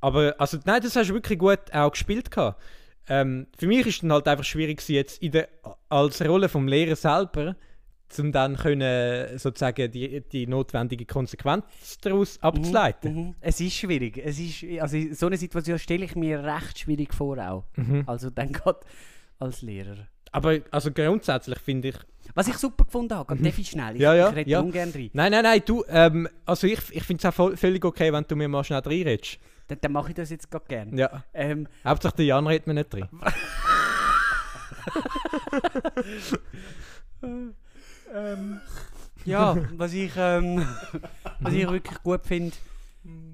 aber also nein, das hast du wirklich gut auch gespielt gehabt. Ähm, für mich ist dann halt einfach schwierig jetzt in der, als Rolle vom Lehrer selber, um dann können sozusagen die, die notwendige Konsequenz daraus abzuleiten. Mhm. Es ist schwierig. Es ist, also so eine Situation stelle ich mir recht schwierig vor auch. Mhm. Also dann gerade als Lehrer. Aber also grundsätzlich finde ich, Was ich super gefunden habe, ich schnell. Ich, Mhm. Ja, ja, ich rede ja. ungern rein. nein, nein, nein, du, ähm, also ich, ich finde es auch voll, völlig okay, wenn du mir mal schnell reinredest. Dann, dann mache ich das jetzt gerade gerne. Ja. Ähm, Hauptsache der Jan redet mir nicht drin. Ja, was ich, ähm, was ich wirklich gut finde,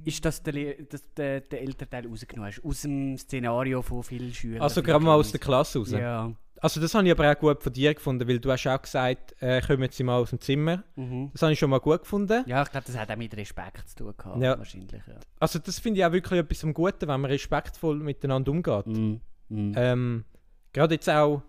ist, dass, der, Le- dass der, der Elternteil rausgenommen hast. Aus dem Szenario von vielen Schülern. Also gerade mal aus der Klasse raus. Ja. Also das habe ich aber auch gut von dir gefunden, weil du hast auch gesagt, äh, kommen Sie mal aus dem Zimmer. Mhm. Das habe ich schon mal gut gefunden. Ja, ich glaube, das hat auch mit Respekt zu tun gehabt. Ja. Wahrscheinlich, ja. Also das finde ich auch wirklich etwas am Guten, wenn man respektvoll miteinander umgeht. Mhm. Mhm. Ähm, gerade jetzt auch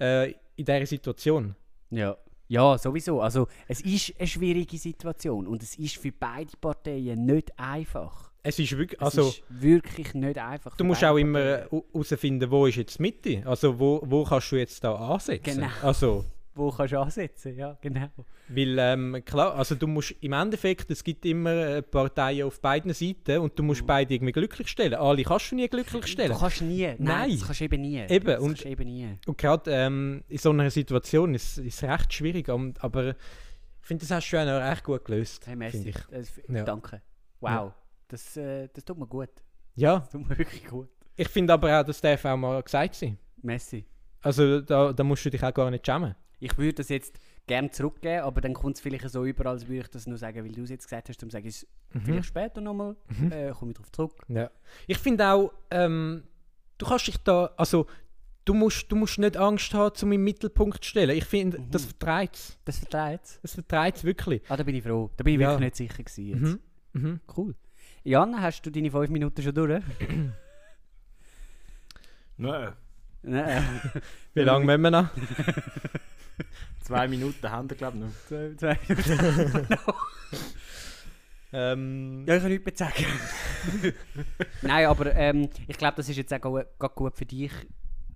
äh, in dieser Situation. Ja. Ja, sowieso. Also, es ist eine schwierige Situation und es ist für beide Parteien nicht einfach. Es ist wirklich, also ist wirklich nicht einfach. du musst auch immer herausfinden, wo ist jetzt die Mitte. Also wo, wo kannst du jetzt da ansetzen. Genau. Also, Wo kannst du ansetzen, ja, genau. Weil, ähm, klar, also du musst im Endeffekt, es gibt immer äh, Parteien auf beiden Seiten und du musst beide irgendwie glücklich stellen. Alle kannst du nie glücklich stellen. Du kannst nie. Nein, Nein. das kannst du eben nie. Eben, Das und- kannst du eben nie. Und gerade ähm, in so einer Situation ist es recht schwierig, aber ich finde, das hast du auch recht gut gelöst. Hey, merci. ich. Das, Ja. Danke. Wow. Ja. Das, äh, das tut mir gut. Ja, Das tut mir wirklich gut. ich finde aber auch, das darf auch mal gesagt sein. Merci. Also da, da musst du dich auch gar nicht schämen. Ich würde das jetzt gerne zurückgeben, aber dann kommt es vielleicht so über, als würde ich das nur sagen, weil du es jetzt gesagt hast, dann sage ich es Mhm. vielleicht später nochmal, äh, komme ich darauf zurück. Ja. Ich finde auch, ähm, du kannst dich da, also du musst, du musst nicht Angst haben, zum im Mittelpunkt zu stellen. Ich finde, Mhm. das vertreibt es. Das vertreibt es. Das vertreibt es wirklich. Ah, da bin ich froh. Da bin ich Ja. wirklich nicht sicher gewesen jetzt. Mhm. Mhm. Cool. Jan, hast du deine fünf Minuten schon durch? Nein. Nein. Wie lange müssen wir noch? Zwei Minuten haben wir, glaube ich, noch. Zwei, zwei Minuten. Ähm, Ja, ich kann nichts mehr sagen. Nein, aber ähm, ich glaube, das ist jetzt auch gerade gut für dich.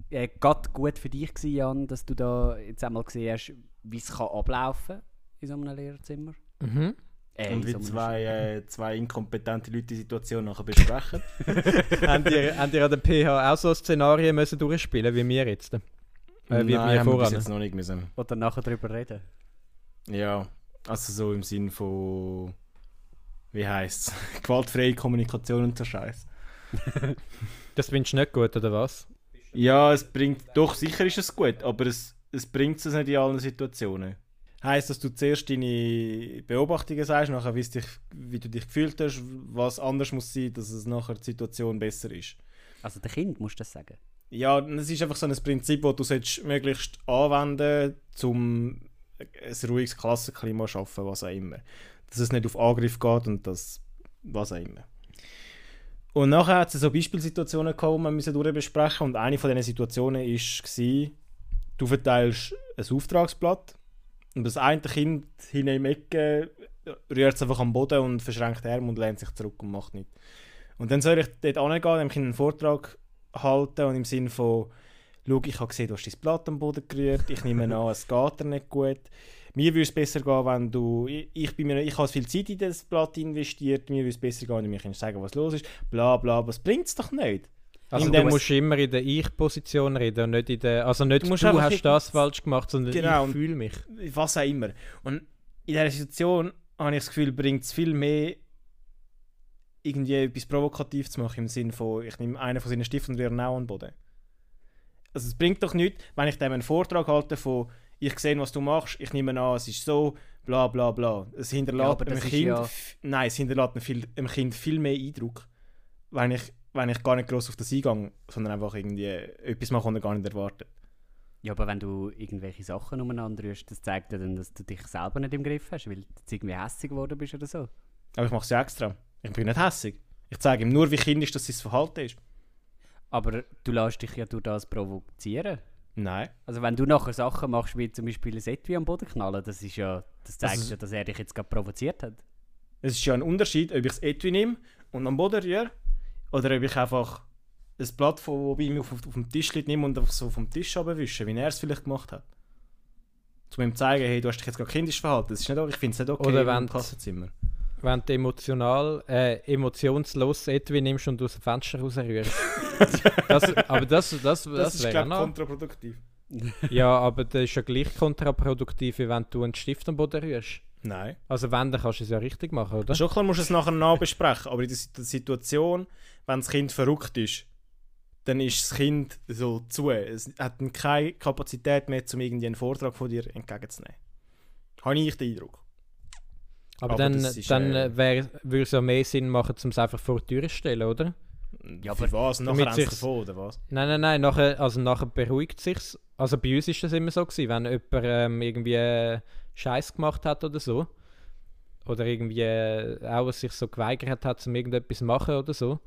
Äh, gut für dich gewesen, Jan, dass du da jetzt einmal gesehen hast, wie es kann ablaufen in so einem Lehrerzimmer. mhm. Äh, Und wie so zwei, äh, zwei inkompetente Leute die Situation nachher besprechen. habt, ihr, habt ihr an der PH auch so Szenarien müssen durchspielen wie wir jetzt? Äh, wie Nein, wir haben wir bis jetzt noch nicht müssen. Oder nachher darüber reden. Ja, also so im Sinn von, wie heisst es, gewaltfreie Kommunikation und so Scheiß. Das findest du nicht gut, oder was? Ja, es bringt, doch sicher ist es gut, aber es, es bringt es nicht in allen Situationen. Heißt, dass du zuerst deine Beobachtungen sagst, nachher wie, dich, wie du dich gefühlt hast, was anders muss sein, dass es nachher die Situation besser ist. Also der Kind musst du das sagen. Ja, es ist einfach so ein Prinzip, das du solltest möglichst anwenden um ein ruhiges Klassenklima zu schaffen, was auch immer. Dass es nicht auf Angriff geht und das, was auch immer. Und nachher hat es so Beispielsituationen gehabt, die wir müssen durchbesprechen und eine von diesen Situationen war, du verteilst ein Auftragsblatt und das eine Kind hinten im Ecke rührt es einfach am Boden und verschränkt die Arme und lehnt sich zurück und macht nichts. Und dann soll ich dort hingehen, dem Kind einen Vortrag halten und im Sinne von, schau, ich habe gesehen, du hast dein Blatt am Boden gerührt, ich nehme an, es geht dir nicht gut. Mir würde es besser gehen, wenn du, ich, ich, bin mir, ich habe viel Zeit in das Blatt investiert, mir würde es besser gehen, wenn du mir sagen was los ist, bla bla, es bringt es doch nicht. Also du musst immer in der Ich-Position reden und nicht in der... Also nicht Du du, hast das falsch gemacht, sondern Genau, ich fühle mich. was auch immer. Und in dieser Situation habe ich das Gefühl, bringt es viel mehr, irgendwie etwas provokativ zu machen, im Sinne von, ich nehme einen von seinen Stiften und rühre auch an den Boden. Also es bringt doch nichts, wenn ich dem einen Vortrag halte von, ich sehe, was du machst, ich nehme an, es ist so, bla bla bla. Es Ja, hinterlässt aber einem Kind, ja- nein, es hinterlässt einem, viel, einem Kind viel mehr Eindruck, wenn ich, wenn ich gar nicht groß auf das eingehe, sondern einfach irgendwie etwas mache, was er gar nicht erwartet. Ja, aber wenn du irgendwelche Sachen umeinander rührst, das zeigt ja dann, dass du dich selber nicht im Griff hast, weil du jetzt irgendwie hässig geworden bist oder so. Aber ich mache es ja extra. Ich bin nicht hässig. Ich zeige ihm nur, wie kindisch das sein Verhalten ist. Aber du lässt dich ja durch das provozieren. Nein. Also wenn du nachher Sachen machst, wie zum Beispiel ein Etui am Boden knallen, das ist ja, das zeigt Also- ja, dass er dich jetzt gerade provoziert hat. Es ist ja ein Unterschied, ob ich das Etui nehme und am Boden rühre oder ob ich einfach ein Blatt, von- mir auf, auf, auf dem Tisch liegt, nehme und einfach so vom Tisch abwische, wie er es vielleicht gemacht hat. Um ihm zu zeigen, hey, du hast dich jetzt gerade kindisch verhalten. Das ist nicht, ich finde es nicht okay Oder im wenn- Klassenzimmer. Wenn du emotional, äh, emotionslos Edwin nimmst und aus dem Fenster rausrührst. das, aber das, das, das, Das, ist, wäre noch... kontraproduktiv. Ja, aber das ist ja gleich kontraproduktiv, wie wenn du einen Stift am Boden rührst. Nein. Also wenn, dann kannst du es ja richtig machen, oder? Schon klar musst du es nachher nachbesprechen, aber in der Sit- Situation, wenn das Kind verrückt ist, dann ist das Kind so zu. Es hat dann keine Kapazität mehr, um irgendwie einen Vortrag von dir entgegenzunehmen. Habe ich den Eindruck. Aber, aber dann, ist, dann äh, wär- würde es ja mehr Sinn machen, um es einfach vor die Tür zu stellen, oder? Ja, für was? Nachher sich's- davon, oder was? Nein, nein, nein, nachher, also nachher beruhigt sich's. Also bei uns ist das immer so gewesen, wenn jemand ähm, irgendwie äh, Scheiß gemacht hat oder so. Oder irgendwie äh, auch sich so geweigert hat, um irgendetwas zu machen oder so.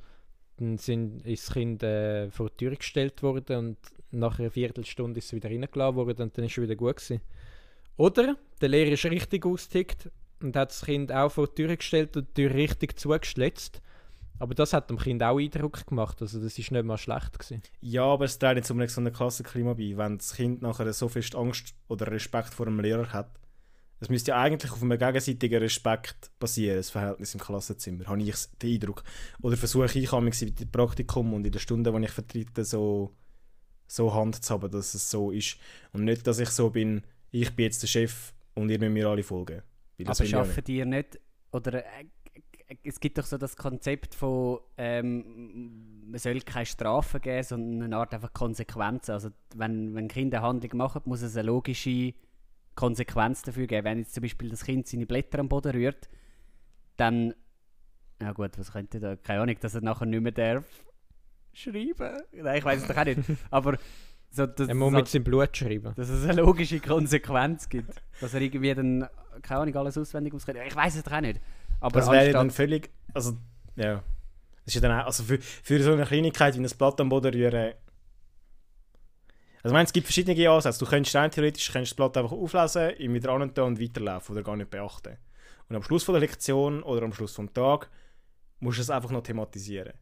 Dann sind, ist das Kind äh, vor die Tür gestellt worden und nach einer Viertelstunde ist es wieder reingelassen worden und dann ist es wieder gut gewesen. Oder der Lehrer ist richtig ausgetickt und hat das Kind auch vor die Tür gestellt und die Tür richtig zugeschlitzt. Aber das hat dem Kind auch Eindruck gemacht, also das ist nicht mal schlecht gewesen. Ja, aber es trägt nicht so einem Klassenklima bei, wenn das Kind nachher so fest Angst oder Respekt vor dem Lehrer hat. Es müsste ja eigentlich auf einem gegenseitigen Respekt basieren, das Verhältnis im Klassenzimmer, habe ich den Eindruck. Oder versuche ich manchmal im Praktikum und in den Stunden, die ich vertrete, so, so Hand zu haben, dass es so ist. Und nicht, dass ich so bin, ich bin jetzt der Chef und ihr müsst mir alle folgen. Aber schaffen die nicht, oder äh, es gibt doch so das Konzept von, ähm, man soll keine Strafen geben, sondern eine Art einfach Konsequenzen. Also wenn, wenn Kinder eine Handlung machen, muss es eine logische Konsequenz dafür geben. Wenn jetzt zum Beispiel das Kind seine Blätter am Boden rührt, dann, ja gut, was könnte da, keine Ahnung, dass er nachher nicht mehr darf schreiben? Nein, ich weiß es doch auch nicht. Aber so, dass, Er muss dass- mit seinem Blut schreiben. dass es eine logische Konsequenz gibt. Dass er irgendwie dann, keine Ahnung, alles auswendig auskennt. Ich weiß es doch auch nicht. Aber Das wäre dann völlig. Also, ja. Das ist ja dann auch, also für, für so eine Kleinigkeit wie ein Blatt am Boden rühren. Also, ich meine, es gibt verschiedene Ansätze. Du könntest rein theoretisch könntest das Blatt einfach auflesen, ihm wieder antun und weiterlaufen oder gar nicht beachten. Und am Schluss von der Lektion oder am Schluss vom Tag musst du es einfach noch thematisieren.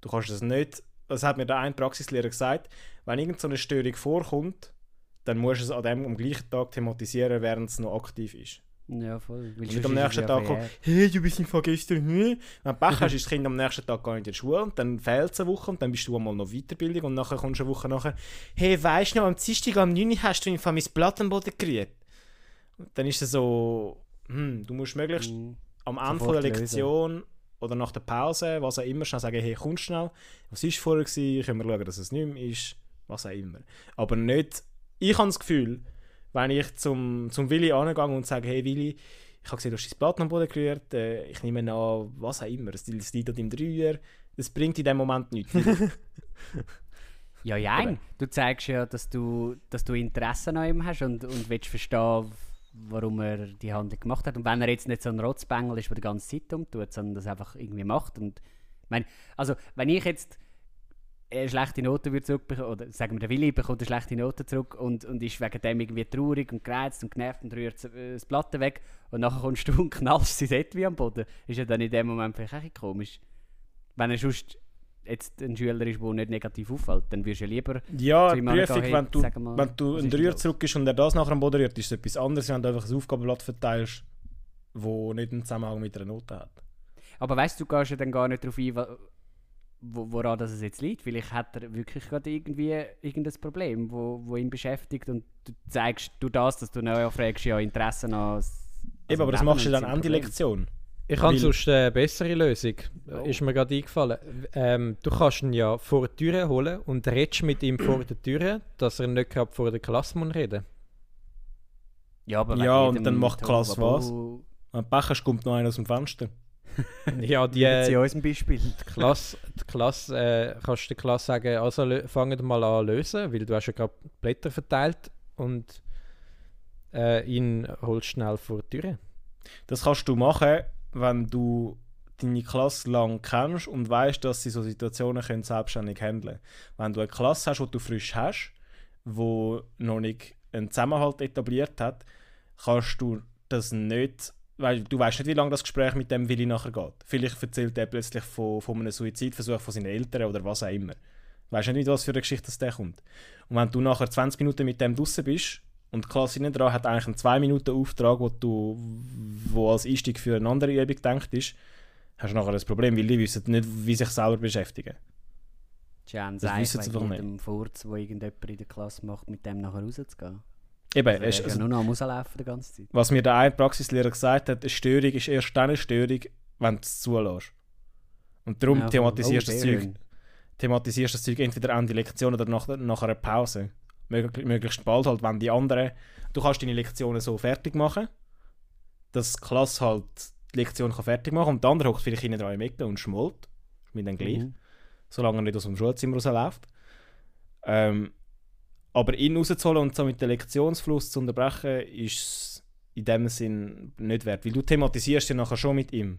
Du kannst es nicht. Das hat mir der ein Praxislehrer gesagt. Wenn irgendeine eine Störung vorkommt, dann musst du es an dem am gleichen Tag thematisieren, während es noch aktiv ist. Ja, voll. Weil Und am nächsten Tag kommt, hey, du bist im Fall gestern, hm? Wenn du Pech hast, ist das Kind am nächsten Tag gar nicht in der Schule und dann fehlt es eine Woche und dann bist du einmal noch Weiterbildung und nachher kommst du eine Woche nachher, hey, weißt du noch, am Dienstag am 9. Uhr hast du Fall mein Blatt am Boden gerührt. Und dann ist es so, hm, du musst möglichst Mhm. am Ende von der lösen. Lektion oder nach der Pause, was auch immer, schnell sagen, hey, komm schnell, was ist vorher gewesen, können wir schauen, dass es nicht mehr ist, was auch immer. Aber nicht, ich habe das Gefühl, wenn ich zum, zum Willi angehe und sage, hey Willi, ich habe gesehen, du hast dein Blatt am Boden gerührt, äh, ich nehme an, was auch immer, es liegt dort im Dreier, das bringt in dem Moment nichts. Ja, ja. Du zeigst ja, dass du, dass du Interesse an ihm hast und, und willst verstehen, warum er die Handlung gemacht hat. Und wenn er jetzt nicht so ein Rotzbengel ist, der die ganze Zeit umtut, sondern das einfach irgendwie macht. Und, ich meine, also, wenn ich jetzt eine schlechte Note zurückbekommen, oder sagen wir, der Willi bekommt eine schlechte Note zurück und, und ist wegen dem irgendwie traurig und gereizt und genervt und rührt äh, das Platte weg und nachher kommst du und knallst sein Etui am Boden, ist ja dann in dem Moment vielleicht auch komisch. Wenn er sonst jetzt ein Schüler ist, der nicht negativ auffällt, dann würdest du ja lieber ja, angehen, Prüfung, wenn du, mal, wenn du einen los? zurück ist und er das nachher am Boden rührt, ist es etwas anderes, wenn du einfach ein Aufgabenblatt verteilst, wo nicht einen Zusammenhang mit einer Note hat. Aber weißt du, du gehst ja dann gar nicht darauf ein, wo, woran das es jetzt liegt. Vielleicht hat er wirklich gerade irgendwie irgendein Problem, wo, wo ihn beschäftigt und du zeigst du das, dass du nachher fragst, ja Interesse an. Eben, aber das machst du dann Ende Lektion. Ich habe sonst eine bessere Lösung. Oh. Ist mir gerade eingefallen. Ähm, du kannst ihn ja vor der Tür holen und redest mit ihm vor der Tür, dass er nicht gerade vor der Klasse muss reden Ja, aber Ja, und dann macht die Klasse was? Tohuwabohu- Wenn du Pech hast, kommt noch einer aus dem Fenster. Ja, die, Nehmen Sie die uns ein Beispiel. Klasse, die Klasse äh, kannst du der Klasse sagen, also fangen mal an lösen, weil du hast ja gerade Blätter verteilt und äh, ihn holst schnell vor die Tür. Das kannst du machen, wenn du deine Klasse lang kennst und weißt, dass sie so Situationen können selbstständig handeln Wenn du eine Klasse hast, die du frisch hast, wo noch nicht einen Zusammenhalt etabliert hat, kannst du das nicht, weil du weißt nicht, wie lange das Gespräch mit dem Willi nachher geht. Vielleicht erzählt er plötzlich von, von einem Suizidversuch von seinen Eltern oder was auch immer. Du weißt nicht, mit was für eine Geschichte das der kommt. Und wenn du nachher 20 Minuten mit dem draußen bist und die Klasse innen dran hat eigentlich einen 2 Minuten Auftrag, wo du wo als Einstieg für eine andere Übung gedacht ist, hast du nachher ein Problem, weil die wissen nicht, wie sich selber beschäftigen. Wissen sie wegen einfach nicht. jedem Furz, wo irgendjemand in der Klasse macht, mit dem nachher rauszugehen. Eben, Also, es, ist also, ja nur noch am Rauslaufen die ganze Zeit. was mir der eine Praxislehrer gesagt hat, eine Störung ist erst dann eine Störung, wenn du es zulässt. Und darum Ja, thematisierst du oh, das Zeug thematisierst das Zeug entweder Ende Lektion oder nach, nach einer Pause. Möglich, möglichst bald halt, wenn die anderen... Du kannst deine Lektionen so fertig machen, dass die Klasse halt die Lektion kann fertig machen kann und der andere hockt vielleicht hinten dran im Ecke und schmollt. Mir dann gleich. Mhm. Solange er nicht aus dem Schulzimmer rausläuft. Ähm, aber ihn rauszuholen und so mit dem Lektionsfluss zu unterbrechen, ist in dem Sinn nicht wert. Weil du thematisierst ja nachher schon mit ihm.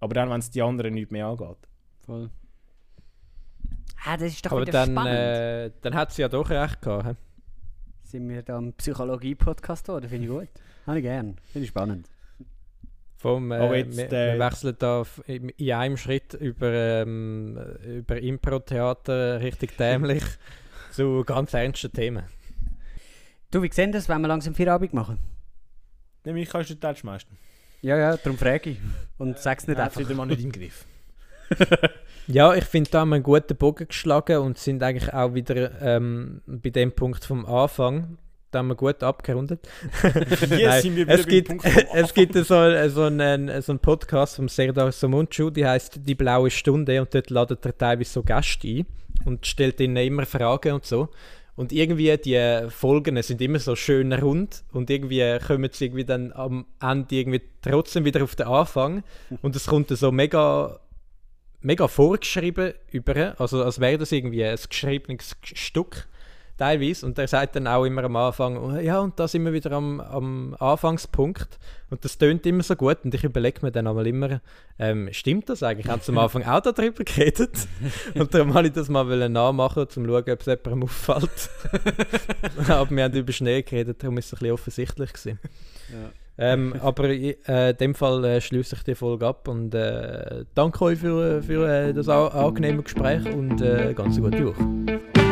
Aber dann, wenn es die anderen nicht mehr angeht. Voll. Ah, das ist doch Aber wieder dann, spannend. äh, dann hat sie ja doch recht gehabt. hä? Sind wir da im Psychologie-Podcast geworden? Finde ich gut. Habe ich gern. Finde ich spannend. Vom, äh, Aber jetzt, wir, äh, wir wechseln da in in einem Schritt über, ähm, über Impro-Theater richtig dämlich zu ganz ernsten Themen. Du, wie sehen das, wenn wir langsam Feierabend machen? Nämlich kannst du den schmeißen. Ja, ja, darum frage ich. Und sag's nicht hat einfach. wieder mal nicht im Griff. Ja, ich finde, da haben wir einen guten Bogen geschlagen und sind eigentlich auch wieder ähm, bei dem Punkt vom Anfang. Da haben wir gut abgerundet. Hier Nein, sind wir wieder es gibt, es gibt so, so, einen, so einen Podcast vom Serdar Somuncu, die heißt Die blaue Stunde und dort ladet er teilweise so Gäste ein und stellt ihnen immer Fragen und so. Und irgendwie die Folgen sind immer so schön rund und irgendwie kommen sie irgendwie dann am Ende irgendwie trotzdem wieder auf den Anfang und es kommt so mega mega vorgeschrieben über, also als wäre das irgendwie ein geschriebenes Stück teilweise und er sagt dann auch immer am Anfang, oh, ja und da sind wir wieder am, am Anfangspunkt und das tönt immer so gut und ich überlege mir dann einmal immer, ähm, stimmt das eigentlich? Haben sie am Anfang auch darüber geredet? und darum wollte ich das mal nachmachen, um zu schauen, ob es jemandem auffällt. aber wir haben über Schnee geredet, darum ist es ein bisschen offensichtlich gewesen. Ähm, aber äh, in dem Fall äh, schließe ich die Folge ab und äh, danke euch für, für äh, das angenehme Gespräch und äh, ganz gute Woche.